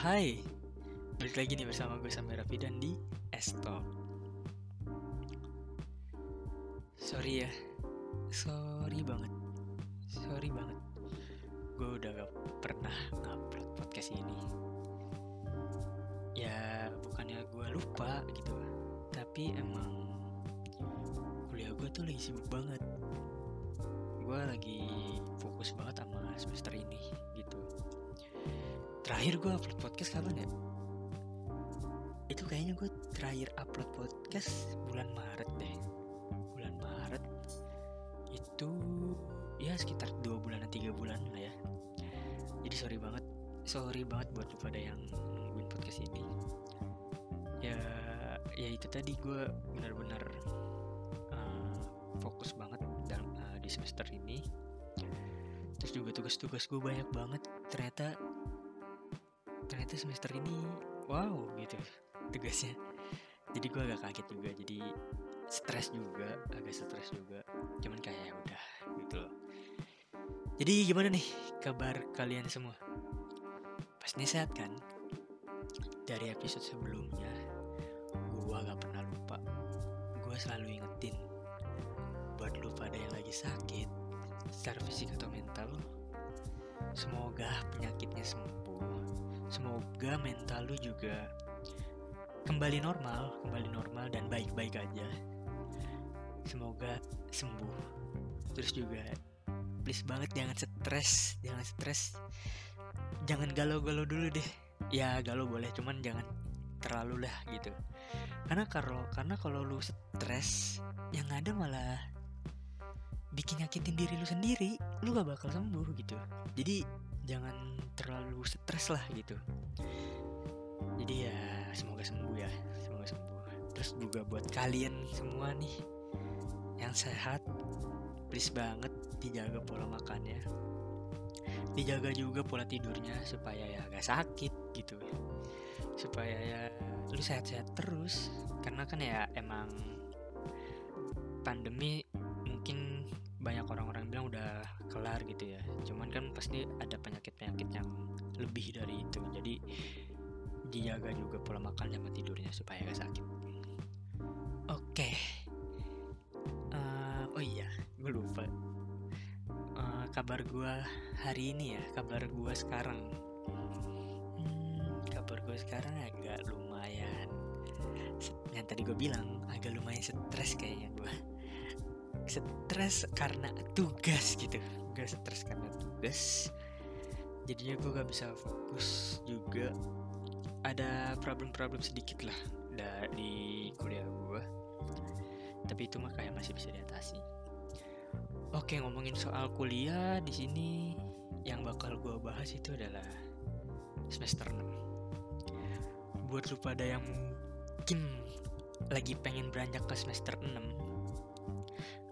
Hai, balik lagi nih bersama gue Samir dan di Estop. Sorry ya, sorry banget, sorry banget. Gue udah gak pernah ngupload podcast ini. Ya bukannya gue lupa gitu, tapi emang kuliah gue tuh lagi sibuk banget. Gue lagi fokus banget sama semester ini gitu terakhir gue upload podcast kapan ya? Itu kayaknya gue terakhir upload podcast bulan Maret deh. Bulan Maret. Itu ya sekitar dua bulan tiga bulan lah ya. Jadi sorry banget sorry banget buat pada yang nungguin podcast ini. Ya ya itu tadi gue benar-benar uh, fokus banget dalam uh, di semester ini. Terus juga tugas-tugas gue banyak banget. Ternyata ternyata semester ini. Wow gitu. Tugasnya. Jadi gue agak kaget juga. Jadi stres juga agak stres juga. Cuman kayak ya udah gitu loh. Jadi gimana nih kabar kalian semua? Pasti sehat kan? Dari episode sebelumnya gue gak pernah lupa. Gue selalu ingetin buat lu pada yang lagi sakit secara fisik atau mental semoga penyakitnya sembuh semoga mental lu juga kembali normal kembali normal dan baik-baik aja. Semoga sembuh. Terus juga please banget jangan stres jangan stres. Jangan galau-galau dulu deh. Ya galau boleh cuman jangan terlalu lah gitu. Karena kalau karena kalau lu stres yang ada malah bikin nyakitin diri lu sendiri. Lu gak bakal sembuh gitu. Jadi jangan terlalu stres lah gitu. Jadi ya semoga sembuh ya semoga sembuh. Terus juga buat kalian semua nih yang sehat please banget dijaga pola makannya. Dijaga juga pola tidurnya supaya ya gak sakit gitu. Supaya ya lu sehat-sehat terus. Karena kan ya emang pandemi mungkin banyak orang-orang bilang udah kelar gitu ya. Cuman kan pasti ada penyakit-penyakit yang lebih dari itu. Jadi dijaga juga pola makan sama tidurnya supaya gak sakit. Oke. Okay. uh, oh iya gue lupa. Uh, kabar gue hari ini ya kabar gue sekarang. Hmm, kabar gue sekarang agak lumayan yang tadi gue bilang agak lumayan stres kayaknya gue stres karena tugas gitu. Gak stres karena tugas. Jadinya gue gak bisa fokus juga. Ada problem-problem sedikit lah di kuliah gue tapi itu mah kayak masih bisa diatasi. Oke ngomongin soal kuliah di sini yang bakal gue bahas itu adalah semester 6 buat lu pada yang mungkin lagi pengen beranjak ke semester 6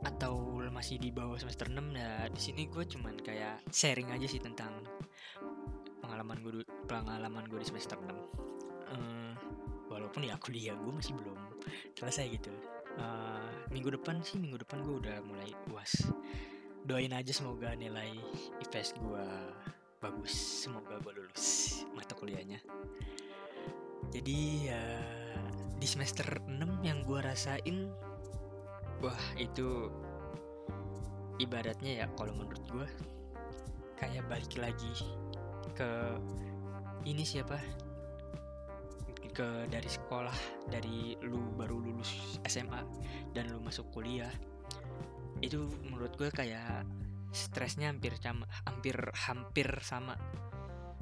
atau masih di bawah semester 6 ya di sini gue cuman kayak sharing aja sih tentang pengalaman gue pengalaman gue di semester 6 uh, walaupun ya kuliah gue masih belum selesai gitu. Uh, minggu depan sih minggu depan gue udah mulai uas doain aja semoga nilai IPS gue bagus semoga gue lulus mata kuliahnya. Jadi ya di semester 6 yang gue rasain wah itu ibaratnya ya kalau menurut gue kayak balik lagi ke ini siapa? Ke dari sekolah dari lu baru lulus SMA dan lu masuk kuliah. Itu menurut gue kayak stresnya hampir sama hampir hampir sama.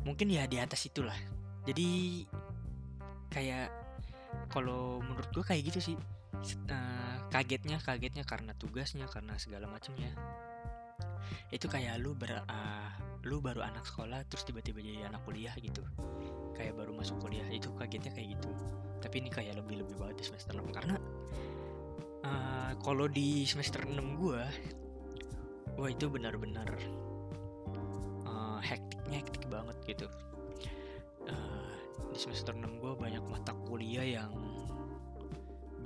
Mungkin ya di atas itulah. Jadi kayak kalau menurut gue kayak gitu sih uh, kagetnya kagetnya karena tugasnya karena segala macamnya. Itu kayak lu ber uh, lu baru anak sekolah terus tiba-tiba jadi anak kuliah gitu. Kayak baru masuk kuliah itu kagetnya kayak gitu. Tapi ini kayak lebih lebih banget di semester 6 karena uh, kalau di semester 6 gue wah itu benar-benar uh, hektiknya hektik banget gitu. Uh, di semester 6 gue banyak mata kuliah yang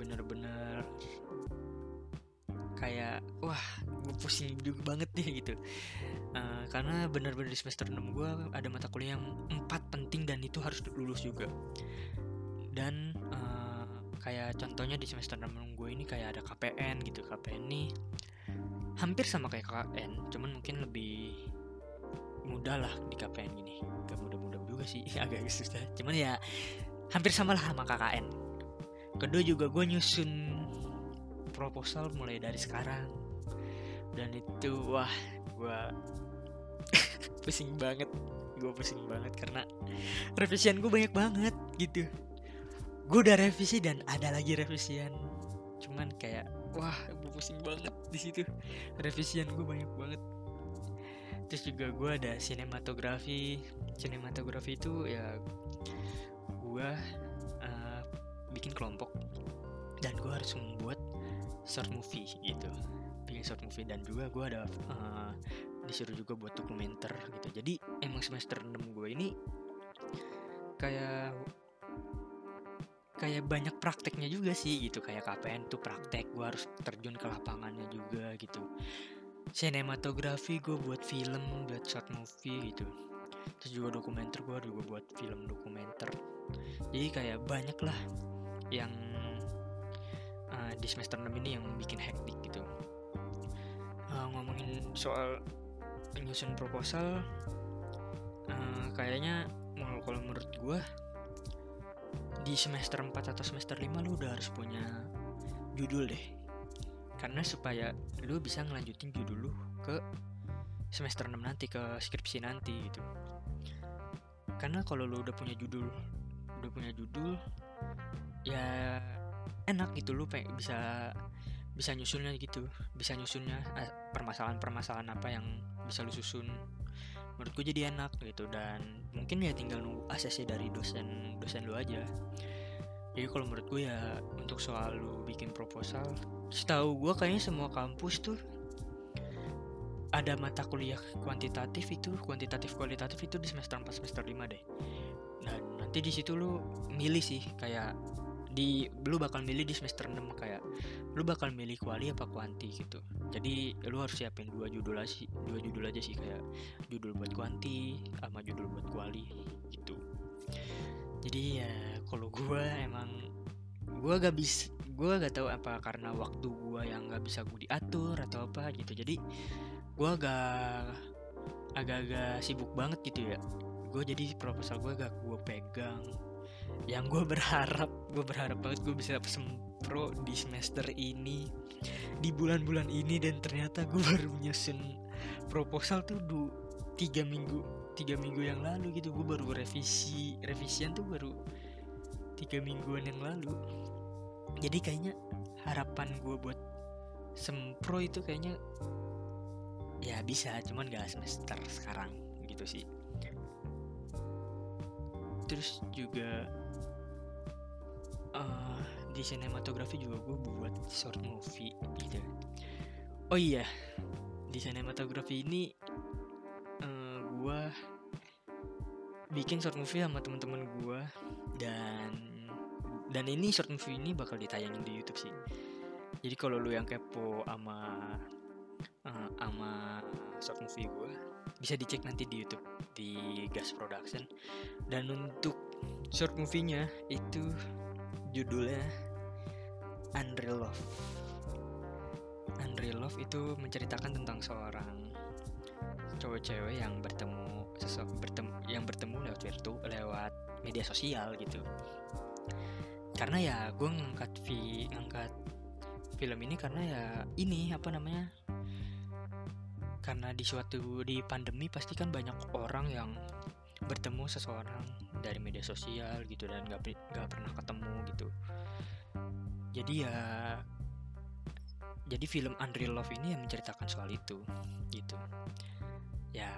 bener-bener kayak wah gue pusing juga banget deh gitu. Uh, karena benar-benar di semester 6 gue ada mata kuliah yang empat penting dan itu harus lulus juga. Dan uh, kayak contohnya di semester 6 gue ini kayak ada KPN gitu. KPN nih hampir sama kayak KKN cuman mungkin lebih mudah lah di KPN gini gak mudah-mudah juga sih agak susah. Cuman ya hampir sama lah sama KKN kedua juga gue nyusun proposal mulai dari sekarang. Dan itu wah gue pusing banget. Gue pusing banget karena revisian gue banyak banget gitu. Gue udah revisi dan ada lagi revisian. Cuman kayak wah gue pusing banget di situ. Revisian gue banyak banget. Terus juga gue ada sinematografi. Sinematografi itu ya gue bikin kelompok. Dan gue harus membuat short movie gitu. Bikin short movie dan juga gue ada uh, disuruh juga buat dokumenter gitu. Jadi emang semester 6 gue ini kayak kayak banyak prakteknya juga sih gitu. Kayak KPN tuh praktek gue harus terjun ke lapangannya juga gitu. Sinematografi gue buat film buat short movie gitu. Terus juga dokumenter gue juga buat film dokumenter. Jadi kayak banyak lah yang uh, di semester 6 ini yang bikin hektik gitu. Uh, ngomongin soal nyusun proposal uh, kayaknya kalau menurut gue di semester 4 atau semester 5 lu udah harus punya judul deh. Karena supaya lu bisa ngelanjutin judul lu ke semester 6 nanti ke skripsi nanti gitu. Karena kalau lu udah punya judul udah punya judul ya enak gitu lu pengen bisa bisa nyusunnya gitu. Bisa nyusunnya eh, permasalahan-permasalahan apa yang bisa lu susun. Menurutku jadi enak gitu dan mungkin ya tinggal nunggu ACC dari dosen dosen lu aja. Jadi kalau menurut gue ya untuk soal lu bikin proposal setahu gue kayaknya semua kampus tuh ada mata kuliah kuantitatif itu kuantitatif kualitatif itu di semester 4 semester 5 deh. Dan nanti di situ lu milih sih kayak di lu bakal milih di semester 6 kayak lu bakal milih kuali apa kuanti gitu. Jadi lu harus siapin dua judul aja sih dua judul aja sih kayak judul buat kuanti sama judul buat kuali gitu. Jadi ya kalau gue emang gue gak bisa gue gak tahu apa karena waktu gue yang gak bisa gue diatur atau apa gitu. Jadi gue agak agak-agak sibuk banget gitu ya. Gue jadi proposal gue gak gue pegang yang gue berharap gue berharap banget gue bisa sempro di semester ini di bulan-bulan ini dan ternyata gue baru nyusun proposal tuh du tiga minggu tiga minggu yang lalu gitu. Gue baru revisi revisian tuh baru tiga mingguan yang lalu. Jadi kayaknya harapan gue buat sempro itu kayaknya ya bisa cuman gak semester sekarang gitu sih. Terus juga uh, di sinematografi juga gue buat short movie gitu. Oh iya di sinematografi ini gue bikin short movie sama teman-teman gue dan dan ini short movie ini bakal ditayangin di YouTube sih. Jadi kalau lu yang kepo sama uh, sama short movie gue bisa dicek nanti di YouTube di Gas Production. Dan untuk short movie-nya itu judulnya Unreal Love. Unreal Love itu menceritakan tentang seorang cowok-cewek yang bertemu sesuatu bertemu yang bertemu lewat virtu lewat media sosial gitu. Karena ya gue ngangkat vi ngangkat film ini karena ya ini apa namanya karena di suatu di pandemi pasti kan banyak orang yang bertemu seseorang dari media sosial gitu dan gak, gak pernah ketemu gitu. Jadi ya jadi film Unreal Love ini yang menceritakan soal itu gitu. Ya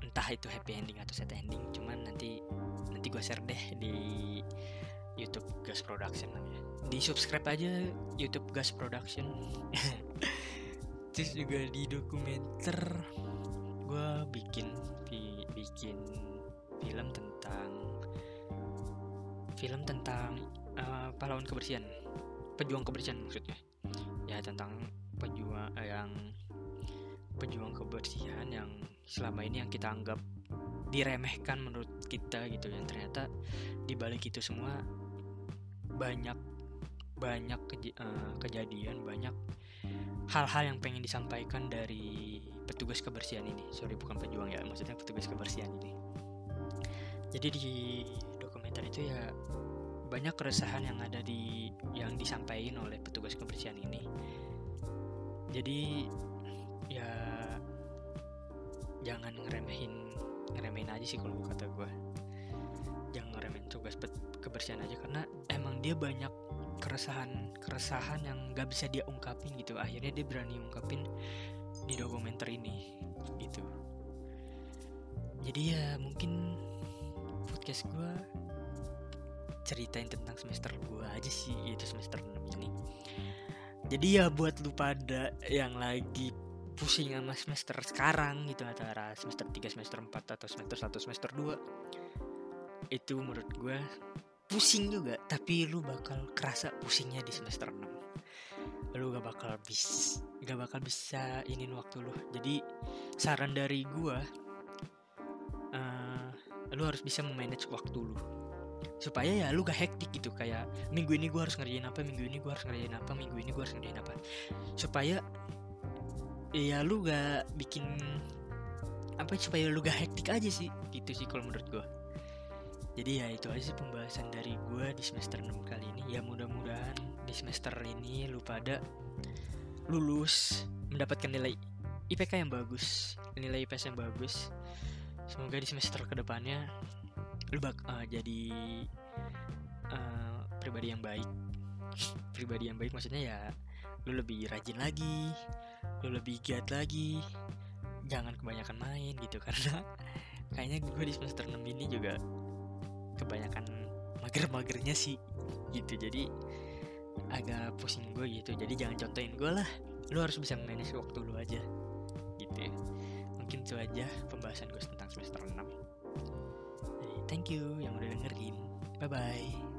entah itu happy ending atau sad ending cuman nanti nanti gue share deh di YouTube Gas Production namanya di subscribe aja YouTube Gas Production. Terus juga di dokumenter gue bikin vi, bikin film tentang film tentang uh, pahlawan kebersihan pejuang kebersihan maksudnya. Ya tentang pejuang uh, yang pejuang kebersihan yang selama ini yang kita anggap diremehkan menurut kita gitu. Yang ternyata di balik itu semua banyak banyak uh, kejadian banyak hal-hal yang pengen disampaikan dari petugas kebersihan ini. Sorry bukan pejuang ya maksudnya petugas kebersihan ini jadi di dokumenter itu ya banyak keresahan yang ada di yang disampaikan oleh petugas kebersihan ini. Jadi ya jangan ngeremehin ngeremehin aja sih kalau kata gue jangan ngeremehin tugas kebersihan aja karena emang dia banyak keresahan keresahan yang gak bisa dia ungkapin gitu. Akhirnya dia berani ungkapin di dokumenter ini gitu. Jadi ya mungkin podcast gue ceritain tentang semester gue aja sih itu semester 6 ini. Jadi ya buat lu pada yang lagi pusing sama semester sekarang gitu antara semester 3 semester 4 atau semester 1 semester 2 itu menurut gue pusing juga. Tapi lu bakal kerasa pusingnya di semester 6 lu gak bakal bis gak bakal bisa inin waktu lu. Jadi saran dari gue lu harus bisa memanage waktu lu. Supaya ya lu gak hektik gitu kayak minggu ini gue harus ngerjain apa minggu ini gue harus ngerjain apa minggu ini gue harus ngerjain apa. Supaya ya lu gak bikin apa supaya lu gak hektik aja sih gitu sih kalau menurut gue jadi ya itu aja sih pembahasan dari gue di semester 6 kali ini. Ya mudah-mudahan di semester ini lu pada lulus mendapatkan nilai IPK yang bagus nilai IPS yang bagus semoga di semester ke depannya lu bak uh, jadi uh, pribadi yang baik. Pribadi yang baik maksudnya ya lu lebih rajin lagi lu lebih giat lagi. Jangan kebanyakan main gitu karena kayaknya gue di semester 6 ini juga kebanyakan mager-magernya sih gitu. Jadi agak pusing gue gitu. Jadi jangan contohin gue lah. Lu harus bisa manage waktu lu aja gitu ya. mungkin itu aja pembahasan gue semester 6 jadi thank you yang udah dengerin. Bye bye